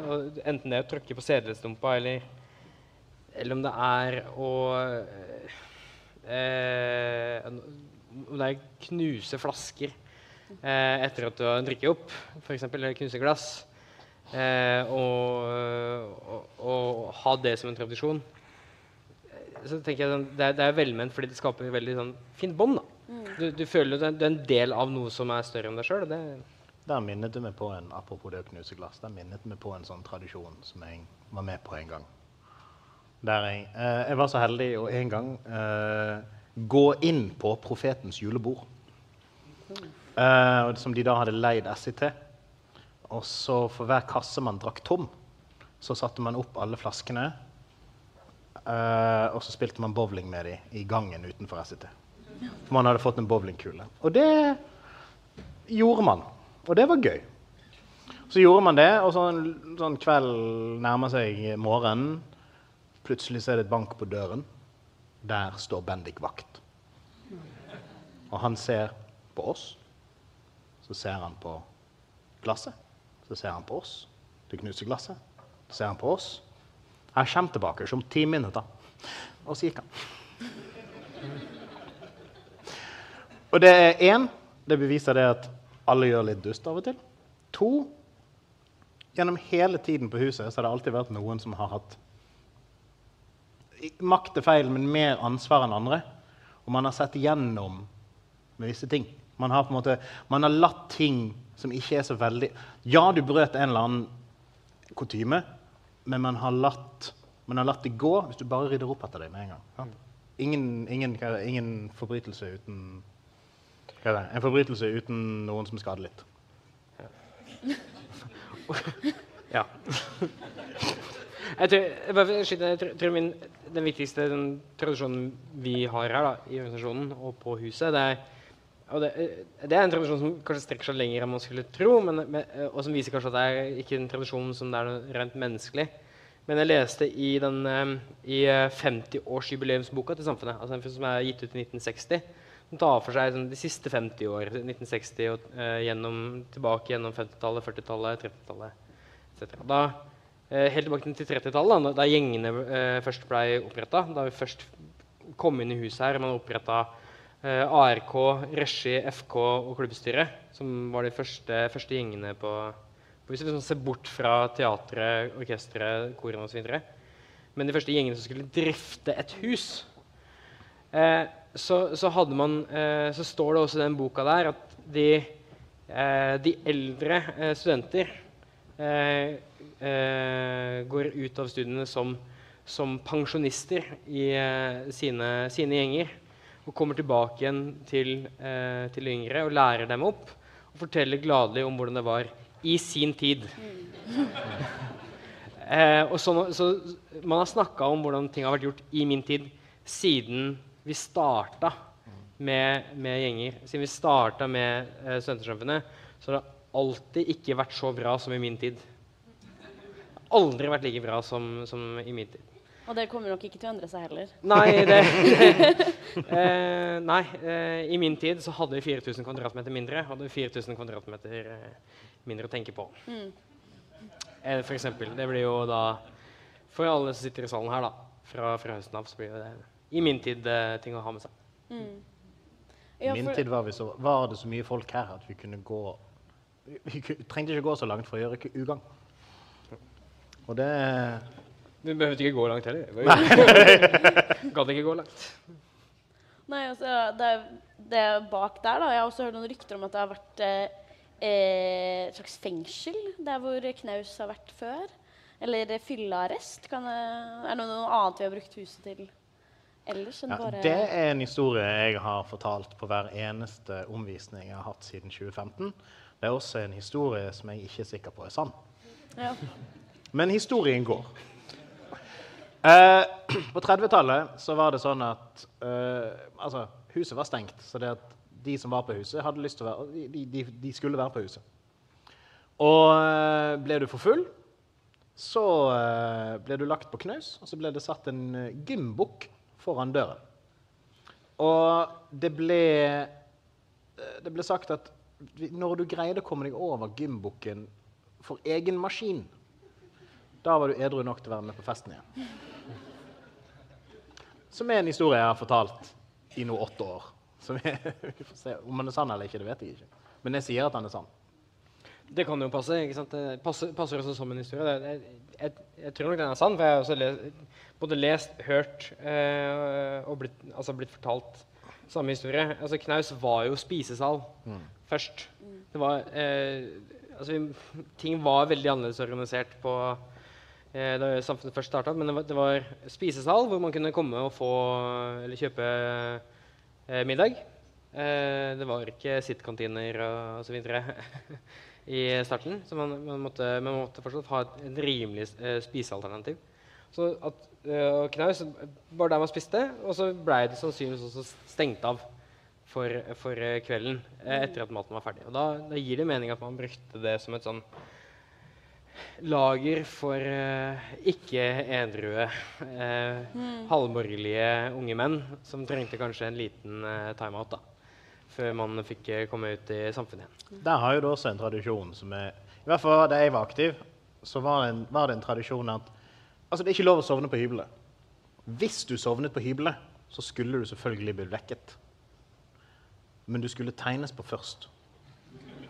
Enten det er å tråkke på sedelighetsdumpa, eller, eller om det er å Om det er knuse flasker etter at du har drukket opp, f.eks., eller knuse glass. Eh, og, og, og ha det som en tradisjon. Eh, Så tenker jeg sånn, det, er, det er velment fordi det skaper veldig sånn, fint bånd. Du, du føler at du er en del av noe som er større enn deg sjøl. Der minnet meg på en apropos det å knuse glass, der minnet meg på en sånn tradisjon som jeg var med på en gang. Der jeg, eh, jeg var så heldig å en gang eh, gå inn på Profetens julebord. Eh, som de da hadde leid SIT. Og så for hver kasse man drakk tom, så satte man opp alle flaskene. eh, og så spilte man bowling med dem i gangen utenfor SIT. For man hadde fått en bowlingkule. Og det gjorde man. Og det var gøy. Så gjorde man det, og sånn, sånn kveld nærmer seg morgenen. Plutselig så er det et bank på døren. Der står Bendik vakt. Og han ser på oss. Så ser han på glasset. Så ser han på oss. Det knuser glasset. Så ser han på oss. Jeg kommer tilbake om ti minutter. Og så gikk han. Og det er én, det beviser det at alle gjør litt dust av og til. To, gjennom hele tiden på huset så har det alltid vært noen som har hatt makt er feil, men mer ansvar enn andre. Og man har sett igjennom med visse ting. Man har måte, man har latt ting som ikke er så veldig Ja, du brøt en eller annen kutyme, men man har, latt, man har latt det gå hvis du bare rydder opp etter deg med en gang. Ingen, ingen, ingen forbrytelse uten? En forbrytelse uten noen som skader litt. Ja. Jeg tror, jeg tror, min, den viktigste den tradisjonen vi har her da, i organisasjonen og på huset, det er, det, det er en tradisjon som kanskje strekker seg lenger enn man skulle tro, men, men, og som viser kanskje at det er ikke en tradisjon som det er rent menneskelig. Men jeg leste i, eh, i eh, 50-årsjubileumsboka til Samfunnet, altså den som er gitt ut i 1960, som tar for seg sånn, de siste 50 år, 1960 og eh, gjennom, tilbake gjennom 50-tallet, 40-tallet, 30-tallet etc. Eh, helt tilbake til 30-tallet, da, da gjengene eh, først ble oppretta. Da vi først kom inn i huset her. Man oppretta eh, ARK, Regi, FK og klubbstyret, som var de første, første gjengene på. Hvis vi ser bort fra teatret, orkesteret, korene osv. Men de første gjengene som skulle drifte et hus. Eh, så, så, man, eh, så står det også i den boka der at de, eh, de eldre eh, studenter eh, eh, går ut av studiene som, som pensjonister i eh, sine, sine gjenger. Og kommer tilbake igjen til, eh, til yngre og lærer dem opp. Og forteller gladelig om hvordan det var i sin tid. Eh, og så, så Man har snakka om hvordan ting har vært gjort i min tid siden vi starta med, med gjenger. Siden vi starta med eh, Studentersamfunnet, så har det alltid ikke vært så bra som i min tid. Aldri vært like bra som, som i min tid. Og det kommer nok ikke til å endre seg heller. Nei, det, eh, nei eh, i min tid så hadde vi 4000 kvadratmeter mindre. Hadde vi 4000 kvadratmeter eh, mindre å tenke på. Mm. Eh, for eksempel. Det blir jo da For alle som sitter i salen her, da, fra, fra høsten av, så blir det i min tid eh, ting å ha med seg. Mm. I Ja, min tid var, vi så, var det så mye folk her at vi kunne gå Vi, vi trengte ikke gå så langt for å gjøre ikke ugagn. Og det Du behøvde ikke gå langt heller. Gadd ikke gå langt. Nei, altså, det, det bak der, da. Jeg har også hørt noen rykter om at det har vært eh, eh, et slags fengsel der hvor Knaus har vært før. Eller fyllearrest. Kan er det noe annet vi har brukt huset til ellers enn ja, bare Det er en historie jeg har fortalt på hver eneste omvisning jeg har hatt siden 2015. Det er også en historie som jeg ikke er sikker på er sann. Ja. Men historien går. Eh, på 30-tallet så var det sånn at eh, altså, huset var stengt. Så de som var på huset, hadde lyst til å være, de, de, de skulle være på huset. Og eh, ble du for full, så eh, ble du lagt på knaus, og så ble det satt en eh, gymbukk foran døren. Og det ble, det ble sagt at når du greide å komme deg over gymbukken for egen maskin, da var du edru nok til å være med på festen igjen. Som er en historie jeg har fortalt i nå åtte år. Som jeg, får se. Om den er sann eller ikke, det vet jeg ikke. Men jeg sier at den er sann. Det kan jo passe. ikke sant? Det passer, passer også som en historie. Jeg, jeg, jeg tror nok den er sann, for jeg har også lest, både lest, hørt eh, og blitt, altså blitt fortalt samme historie. Altså, Knaus var jo spisesal først. Det var, eh, altså, vi, ting var veldig annerledes organisert på da samfunnet først starta, men det var, det var spisesal hvor man kunne komme og få eller kjøpe eh, middag. Eh, det var ikke sittkantiner og osv. i starten, så man, man, måtte, man måtte fortsatt ha et, et rimelig eh, spisealternativ. Så at eh, Knaus var der man spiste, og så ble det sannsynligvis også stengt av for, for eh, kvelden eh, etter at maten var ferdig. Og da, da gir det mening at man brukte det som et sånn lager for eh, ikke edrue, eh, halvborgerlige unge menn som trengte kanskje en liten eh, timeout da, før man fikk eh, komme ut i samfunnet igjen. Der har jo du også en tradisjon som er I hvert fall da jeg var aktiv, så var det en, var det en tradisjon at altså det er ikke lov å sovne på hybelet. Hvis du sovnet på hybelet, så skulle du selvfølgelig blitt vekket. Men du skulle tegnes på først.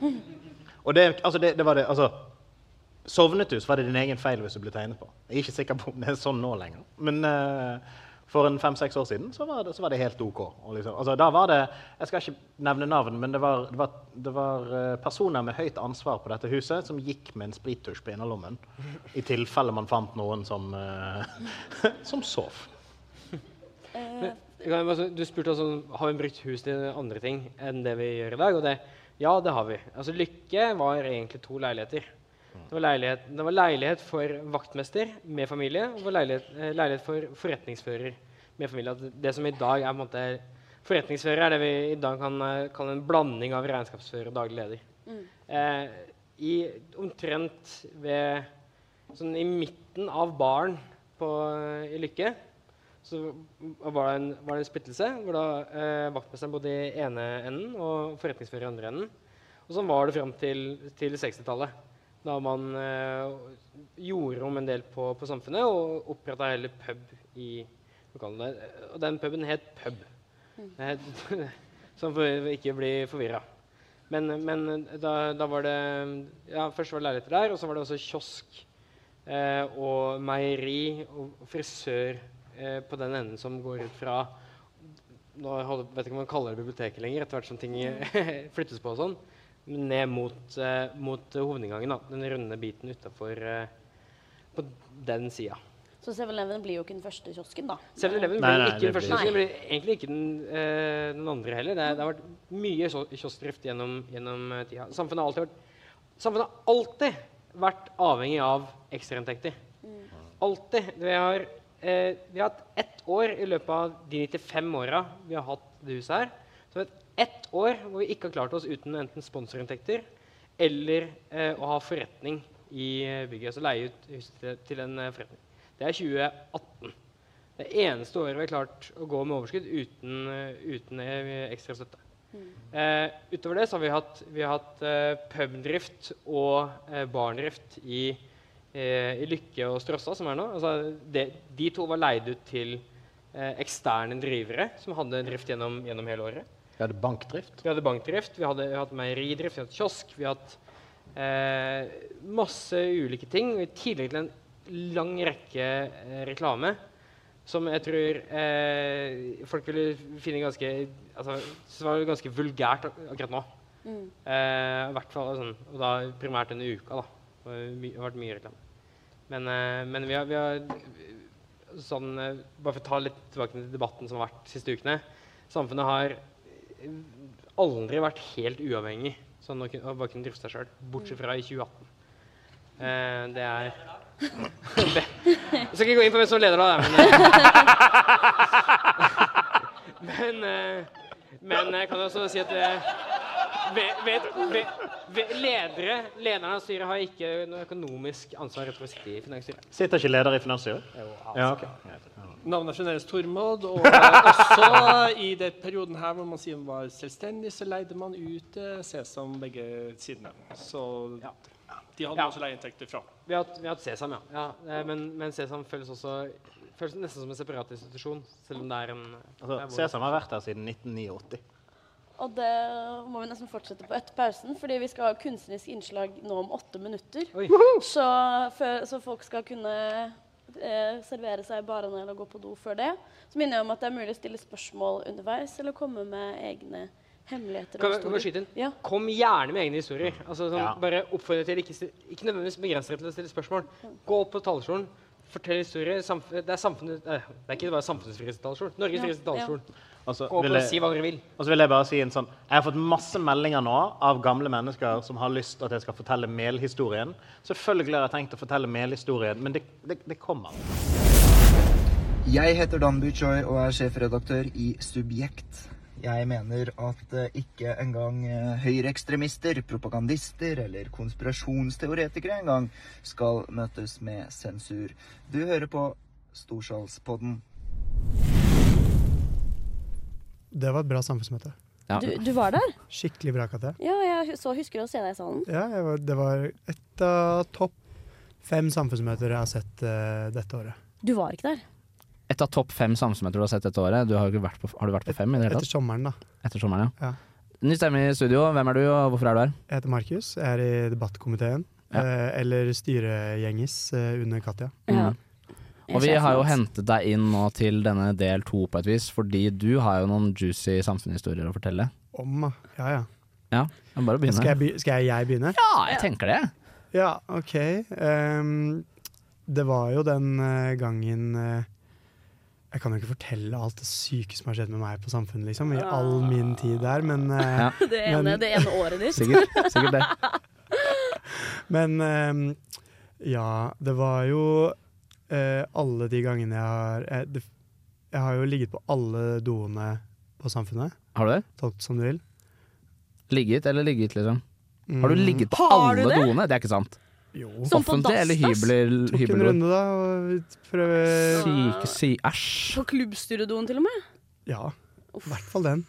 Og det, altså det, det var det, altså Sovnet du, så var det din egen feil hvis du ble tegnet på. Jeg er ikke sikker på om det er sånn nå lenger. Men uh, for en fem-seks år siden så var det, så var det helt OK. Og liksom, altså, da var det, Jeg skal ikke nevne navn, men det var, det var, det var eh, personer med høyt ansvar på dette huset som gikk med en sprittusj på innerlommen i tilfelle man fant noen som, uh, som sov. Eh, Jeg kan bare så- Du spurte altså, har vi brukt hus til andre ting enn det vi gjør i dag. Og det, ja, det har vi. Altså, Lykke var egentlig to leiligheter. Det var det var leilighet for vaktmester med familie og det var leilighet, eh, leilighet for forretningsfører med familie. Det som i dag er på en måte Forretningsfører er det vi i dag kan eh, kalle en blanding av regnskapsfører og daglig leder. Eh, I omtrent ved sånn i midten av baren på, i Lykke så var det en, var det en splittelse hvor da eh, vaktmesteren bodde i ene enden og forretningsfører i andre enden. Og sånn var det fram til, til 60-tallet, da man eh, gjorde om en del på, på samfunnet og oppretta hele pub i lokalene. Og den puben het Pub. Het- Sånn for ikke bli forvirra. Men, men da, da var det ja, Først var det leiligheter der, og så var det også kiosk eh, og meieri og frisør eh, på den enden som går ut fra nå vet jeg ikke om man kaller det biblioteket lenger, etter hvert som ting flyttes på og sånn, ned mot, eh, mot hovedinngangen, da, den runde biten utafor eh, på den sida. Så 7-Eleven blir jo ikke den første kiosken, da. 7-Eleven Nei, blir nei, ikke den første kiosken, blir egentlig ikke den, uh, den andre heller. Det, det har vært mye kioskdrift gjennom, gjennom tida. Samfunnet har alltid vært, samfunnet har alltid vært avhengig av ekstrainntekter. Alltid. Vi har, eh, vi har hatt ett år i løpet av de 95 åra vi har hatt det huset her. Så vi har hatt ett år hvor vi ikke har klart oss uten enten sponsorinntekter eller eh, å ha forretning i eh, bygget. Altså leie ut huset til, til en eh, forretning. Det er 2018. Det eneste året vi har klart å gå med overskudd uten, eh, uten ekstra støtte. Eh, utover det så har vi hatt, vi har hatt eh, pubdrift og eh, barndrift i, i Lykke og Strossa, som er nå. Altså, det, de to var leid ut til eksterne drivere som hadde drift gjennom, gjennom hele året. Vi hadde bankdrift. Vi hadde bankdrift, vi hadde, vi hadde meieridrift, vi hadde kiosk, vi hadde eh, masse ulike ting. Og I tillegg til en lang rekke eh, reklame som jeg tror eh, folk ville finne ganske altså, som var ganske vulgært ak akkurat nå. Mm. Eh, I hvert fall sånn, og da primært denne uka. da. Det har my- vært mye reklame. Men, eh, men vi har, vi har sånn, eh, Bare for å ta litt tilbake til debatten som har vært de siste ukene. Samfunnet har aldri vært helt uavhengig sånn å bare kunne drifte seg sjøl, bortsett fra i 2018. Eh, det er Jeg skal ikke gå inn på hvem som leder da, men, eh, men, eh, Men jeg kan også si at ved, ved, ledere, lederne av styret har ikke noe økonomisk ansvar for å sitte i finansstyret. Sitter ikke leder i finansstyret? Ja, ok. Navnet fremdeles Tormod. Og også i den perioden her hvor man sier man var selvstendig, så leide man ut eh, Sesam begge sidene. Så de hadde Ja. også leieinntekter fra. Vi har, hatt- vi har hatt Sesam, ja. ja eh, men, men Sesam føles også føles nesten som en separat institusjon, selv om det er en Altså, er Sesam har vært her siden 1989. Og det må vi nesten fortsette på etter pausen, fordi vi skal ha kunstnerisk innslag nå om åtte minutter. Så, for, så folk skal kunne eh, servere seg i barene eller gå på do før det. Så minner jeg om at det er mulig å stille spørsmål underveis eller komme med egne hemmeligheter. Kan kan skyte inn? Ja. Kom gjerne med egne historier. Altså, sånn, Ja. Bare oppfordre til ikke, ikke nødvendigvis begrense deg til å stille spørsmål. Gå opp på talerstolen, fortell historier. Samf det, er samfunnet, eh, det er ikke bare samfunnets frieste talerstol. Norges Ja, frieste talerstol. Og så vil jeg-. Og så vil bare si en sånn Jeg har fått masse meldinger nå av gamle mennesker som har lyst at jeg skal fortelle melhistorien. Selvfølgelig har jeg tenkt å fortelle melhistorien, men det, det, det kommer. Jeg heter Dan Buchoy og er sjefredaktør i Subjekt. Jeg mener at eh, ikke engang eh, høyreekstremister, propagandister eller konspirasjonsteoretikere engang skal møtes med sensur. Du hører på Storsalspodden. Det var et bra samfunnsmøte. Ja. Du, du var der? Skikkelig bra, Katja. Ja, jeg så husker å se deg i salen. Ja, jeg var, det var et av topp fem samfunnsmøter jeg har sett uh, dette året. Du var ikke der? Et av topp fem samfunnsmøter du har sett dette året. Du har, ikke vært på, har du vært på fem i det hele tatt? Etter sommeren, da. Etter sommeren, ja. Ja. Ny stemme i studio. Hvem er du, og hvorfor er du her? Jeg heter Markus. Jeg er i debattkomiteen. Ja. Eh, eller styregjengis eh, under Katja. Ja. Mm. Og vi har jo hentet deg inn nå til denne del to på et vis, fordi du har jo noen juicy samfunnshistorier å fortelle. Om, ja ja. Ja, bare begynne. Skal jeg, be skal jeg begynne? Ja, jeg tenker det. Ja, OK. Um, det var jo den eh, gangen eh, Jeg kan jo ikke fortelle alt det syke som har skjedd med meg på Samfunnet, liksom, i all min tid der, men eh, Ja. Det ene, Men- det ene året ditt. Sikkert, sikkert det. Men ehm, ja, det var jo eh, alle de gangene jeg har jeg, det, jeg har jo ligget på alle doene på Samfunnet. Har du det? Tolk som du vil. Ligget eller ligget, liksom? Har du Mm, ligget på Har alle det? doene? Det er ikke sant. Jo. Som Offentlig eller hybler, Tok en runde, da. Og prøve Syke, si Æsj. På klubbstyredoen til og med? Ja, i hvert fall den.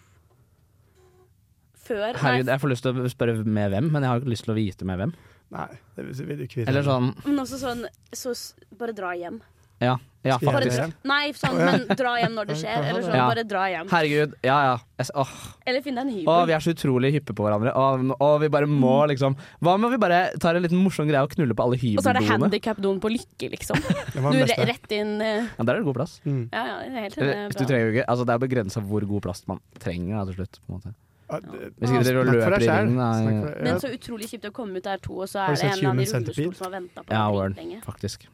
Før Herregud, jeg får lyst til å spørre med hvem, men jeg har ikke lyst til å vite med hvem. Nei, det vil du ikke vite. Eller sånn Men også sånn så Bare dra hjem. Ja, ja faktisk. gjøre? Nei, sånn, men dra hjem når det skjer. Eller sånn, Ja. bare dra hjem. Herregud, ja ja. Jeg Åh, Eller finn deg en hybel. vi er så utrolig hyppe på hverandre. Åh, vi bare må liksom Hva med vi bare tar en liten morsom greie og knuller på alle Og så er det hybeldoene? handikap-doen på Lykke, liksom. Du re rett inn uh... Ja, der er det god plass. Mm. Ja, ja, det er helt uh, du trenger jo ikke Altså, det er begrensa hvor god plass man trenger da, til slutt. På en måte. Ja, det- Hvis ikke dere løper i ringen, da, Men så utrolig kjipt å komme ut der to, og så er det en sett eller annen i Human rullestol som har venta på Ja, deg lenge. Faktisk.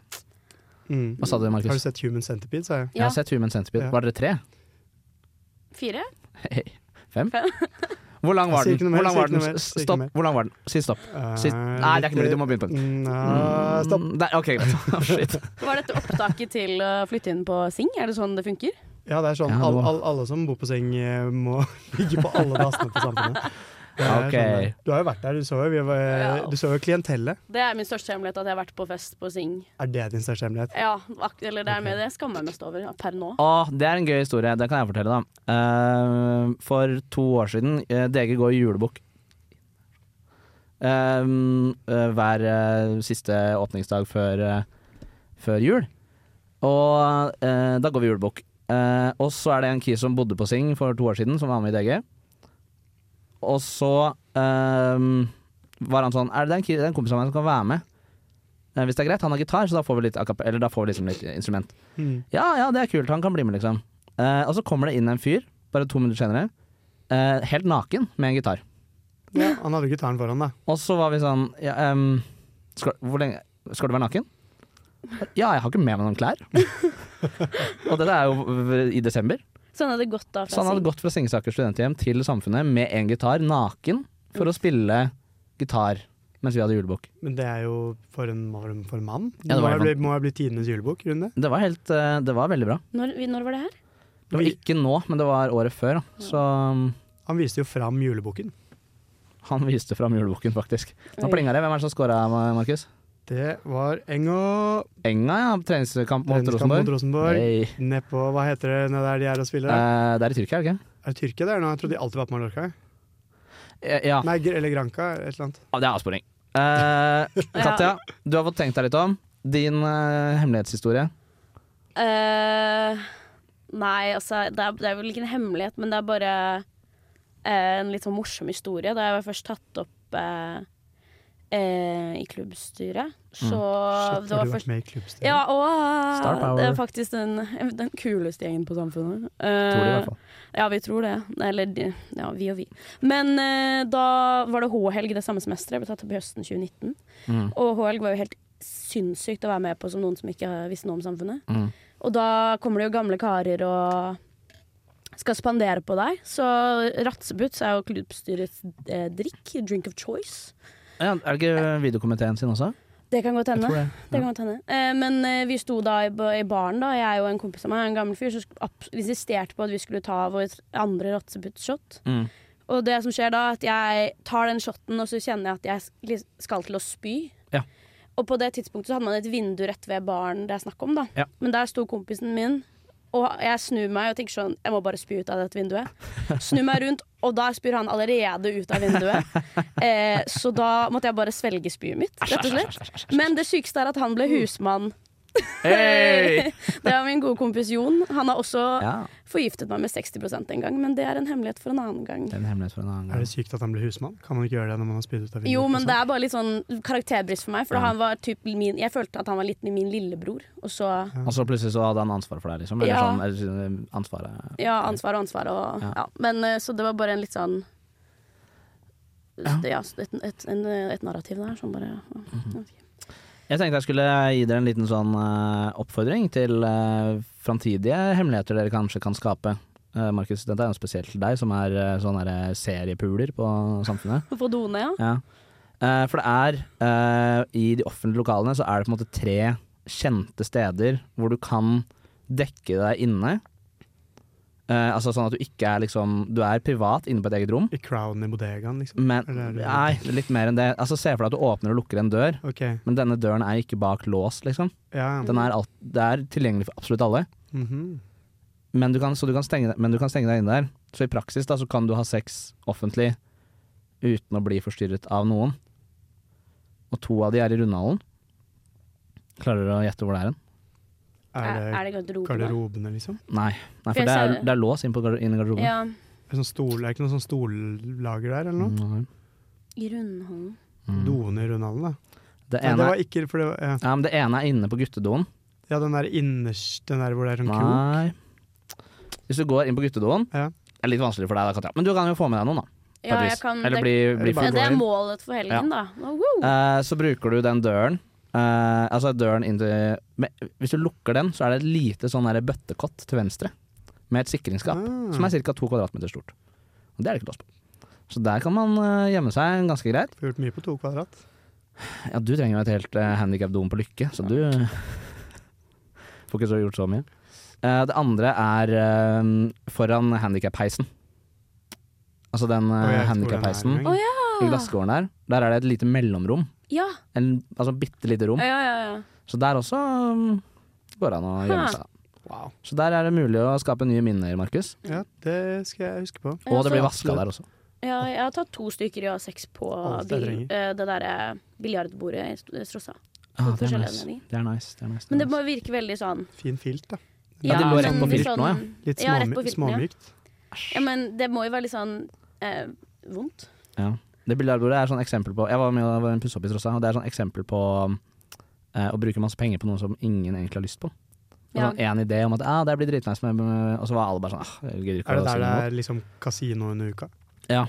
Mm. Hva sa du, Markus? Har du sett Human Centipede, sa jeg. Jeg har Ja. sett Human Centipede. Ja. Var dere tre? Fire? Hey. Fem? Fem. Hvor lang var den? mer, Hvor lang var den? Stopp. Hvor lang var den? Si stopp. Si- Eh, Nei, det er ikke mulig. Du må begynne på den. Nei, stopp. Mm, der, ok, greit. Shit. Var dette opptaket til å flytte inn på Sing? Er det sånn det funker? Ja, det er sånn. Ja, det All, all, alle som bor på seng, eh, må ligge på alle dassene på Samfunnet. Det er Ok. sånn du har jo vært der. Du så jo, vi var, Ja. du så jo klientellet. Det er min største hemmelighet at jeg har vært på fest på Sing. Er det din største hemmelighet? Ja, ak- eller det er med det jeg skammer meg mest over ja, per nå. Å, det er en gøy historie. Det kan jeg fortelle, da. Uh, for to år siden uh, DG går i julebukk. Uh, eh, hver eh, siste åpningsdag før, eh, før jul. Og eh, da går vi julebukk. Eh, og så er det en kis som bodde på Sing for to år siden, som var med i DG. Og så eh, var han sånn Er det en, ki- det er kompis av meg som kan være med? Uh, hvis det er greit. Han har gitar, så da får vi litt, eller da får vi liksom litt instrument. Mm. Ja, ja, det er kult. Han kan bli med, liksom. Uh, og så kommer det inn en fyr, bare to minutter senere, helt naken med en gitar. Ja, han hadde gitaren foran, da. Og så var vi sånn ja, um, skal, Hvor lenge Skal du være naken? Ja, jeg har ikke med meg noen klær. og dette er jo i desember. Så han hadde gått da Så fra han hadde gått fra Singsaker studenthjem til Samfunnet med en gitar, naken, for å spille gitar mens vi hadde julebukk. Men det er jo for en, for mann. Ja, det må, var bli, må ha blitt tidenes julebukk-runde. Det var helt eh, Det var veldig bra. Når, når var det her? Det var ikke nå, men det var året før. Da. Så Han viste jo fram juleboken. Han viste fram juleboken, faktisk. Nå plinga det. Hvem er det som scora, Markus? Det var Enga Enga, ja. Treningskamp mot Rosenborg. mot Rosenborg. Hey. Nedpå Hva heter det nede der de er og spiller? Eh, det er i Tyrkia, er det ikke? Er det Tyrkia det er nå? Jeg trodde de alltid var på Mallorca. Eh, Ja. Nei, eller Granca, et eller annet. Ja, det er avsporing. Eh, Katja, du har fått tenkt deg litt om. Din eh, hemmelighetshistorie. Eh, nei, altså det er, det er vel ikke en hemmelighet, men det er bare eh, en litt sånn morsom historie. Da jeg var først tatt opp eh, eh, i klubbstyret, så Shit, det var du vært først med i klubbstyret? Ja, og det er faktisk den, den kuleste gjengen på Samfunnet. Eh, Tror det i hvert fall. Ja, vi tror det. Eller de- ja, vi og vi. Men eh, da var det H-helg det samme semesteret. Jeg ble tatt opp i høsten 2019. Mm. Og H-helg var jo helt sinnssykt å være med på som noen som ikke visste noe om samfunnet. Mm. Og da kommer det jo gamle karer og skal spandere på deg. Så Ratsebuts er jo klubbstyrets eh, drikk. Drink of choice. Ja, er det ikke videokomiteen sin også? Det kan godt hende. det, Det kan godt hende. Eh, men eh, vi sto da i, ba- i baren, da, jeg og en kompis av meg, en gammel fyr, som insisterte på at vi skulle ta vår andre rotseputt-shot. Mm. Og det som skjer da, at jeg tar den shoten, og så kjenner jeg at jeg skal til å spy. Ja. Og på det tidspunktet så hadde man et vindu rett ved baren det er snakk om, da. Ja. Men der sto kompisen min, og jeg snur meg og tenker sånn Jeg må bare spy ut av dette vinduet. Snur meg rundt, og da spyr han allerede ut av vinduet. Eh, så da måtte jeg bare svelge spyet mitt, rett og slett. Men det sykeste er at han ble husmann. Hey! det var min gode kompis Jon. Han har også Ja. forgiftet meg med 60% en gang, men det er en hemmelighet for en annen gang. Det er en hemmelighet for en annen Er det sykt at han ble husmann? Kan man ikke gjøre det når man har spydd ut av vinduet? Jo, men det er bare litt sånn karakterbrist for meg. For Ja. han var typ min, jeg følte at han var litt min lillebror. Og så Og så plutselig så hadde han ansvar for deg, liksom? Eller Ja. sånn, eller, ansvaret Ja, ansvar og ansvar og Ja. ja. Men eh, så det var bare en litt sånn Ja. ja, et, et, en, et narrativ der som bare Mhm. Jeg tenkte jeg skulle gi dere en liten sånn uh, oppfordring til uh, framtidige hemmeligheter dere kanskje kan skape. Uh, Markus, dette er jo spesielt til deg, som er uh, sånn seriepuler på Samfunnet. På doene, ja. Ja. For det er I de offentlige lokalene så er det på en måte tre kjente steder hvor du kan dekke deg inne. Eh, altså sånn at du ikke er liksom Du er privat inne på et eget rom. I crowden i bodegaen, liksom? Men nei, litt mer enn det. Altså Se for deg at du åpner og lukker en dør, Ok. men denne døren er ikke bak lås, liksom. Ja. Den er alt, det er tilgjengelig for absolutt alle. Mhm. Men du kan, så du kan stenge, men du kan stenge deg inne der. Så i praksis da, så kan du ha sex offentlig uten å bli forstyrret av noen. Og to av de er i Rundhallen. Klarer du å gjette hvor det er hen? Er det er det garderobene? garderobene, liksom? Nei, Nei For det er, det. er lås inn, på, gar- inn i garderoben. Ja, Er det, sånn stol, er det ikke noe sånn stollager der, eller noe? I Rundhallen. Mm. Doene i Rundhallen, da. Det, Nei, ene, det var ikke for det var, ja. ja, men det ene er inne på guttedoen. ja, den der innerst Den der hvor det er sånn krok. Nei. Hvis du går inn på guttedoen Ja. Det er litt vanskelig for deg, da, Katja. Men du kan jo få med deg noen, da. Ja, jeg kan, Eller det, bli, bli Eller ja, det er målet for helgen, da. Oh, woo. Eh, så bruker du den døren eh, Altså døren inn til med, Hvis du lukker den, så er det et lite sånn der bøttekott til venstre. Med et sikringsskap Ah. som er ca. to kvadratmeter stort. Og det er det ikke lås på. Så der kan man uh, gjemme seg ganske greit. Får gjort mye på to kvadrat. Ja, du trenger jo et helt uh, handikap-dom på Lykke, så du eh, får ikke så gjort så mye. Uh, det andre er eh, foran handikap-heisen. Altså den uh, handikap-heisen. Ja! i glasskåren der. Der er det et lite mellomrom. Ja, En, altså bitte lite rom. ja, ja. ja. Så der også um, går det an å gjemme seg. seg. Så der er det mulig å skape nye minner, Markus. Ja, det skal jeg huske på. Og det blir vaska der også. Ja, jeg har tatt to stykker i A6 på Alt bil, trenger. eh, det derre biljardbordet i Strossa. Ah, det, er nice. det er nice. Det er nice. Men det må virke veldig sånn Fin filt, da. Ja, de lå rett på litt filt nå, ja. Litt småmykt. Ja, men det må jo være litt sånn eh, vondt. Ja. Det biljardbordet er sånn eksempel på Jeg var med og pussa opp i Trossa, og det er sånn eksempel på eh, å bruke masse penger på noe som ingen egentlig har lyst på. Ja. sånn en idé om at ah, det blir dritnice, med, med, og så var alle bare sånn ah, Er det der det er liksom kasino under uka? Ja.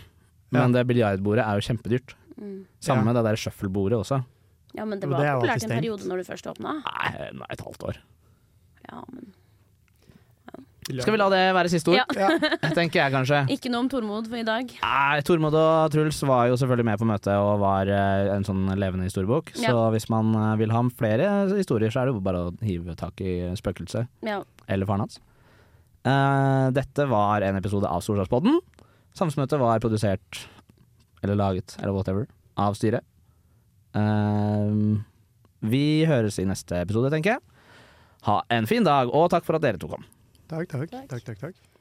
Men Ja. det biljardbordet er jo kjempedyrt. Mm. Samme Ja. med det der shufflebordet også. Ja, men det Men var det populært en periode når du først åpna. Nei, nå er et halvt år. Ja, men Skal vi la det være siste ord? Ja. Tenker jeg kanskje. Ikke noe om Tormod for i dag. Nei, Tormod og Truls var jo selvfølgelig med på møtet og var eh, en sånn levende historiebok. Så hvis man eh, vil ha flere historier, så er det jo bare å hive tak i spøkelset Ja. eller faren hans. Uh, dette var en episode av Solskjærspodden. Samfunnsmøtet var produsert, eller laget, eller whatever, av styret. Uh, vi høres i neste episode, tenker jeg. Ha en fin dag, og takk for at dere to kom. Takk, takk. takk, takk, takk.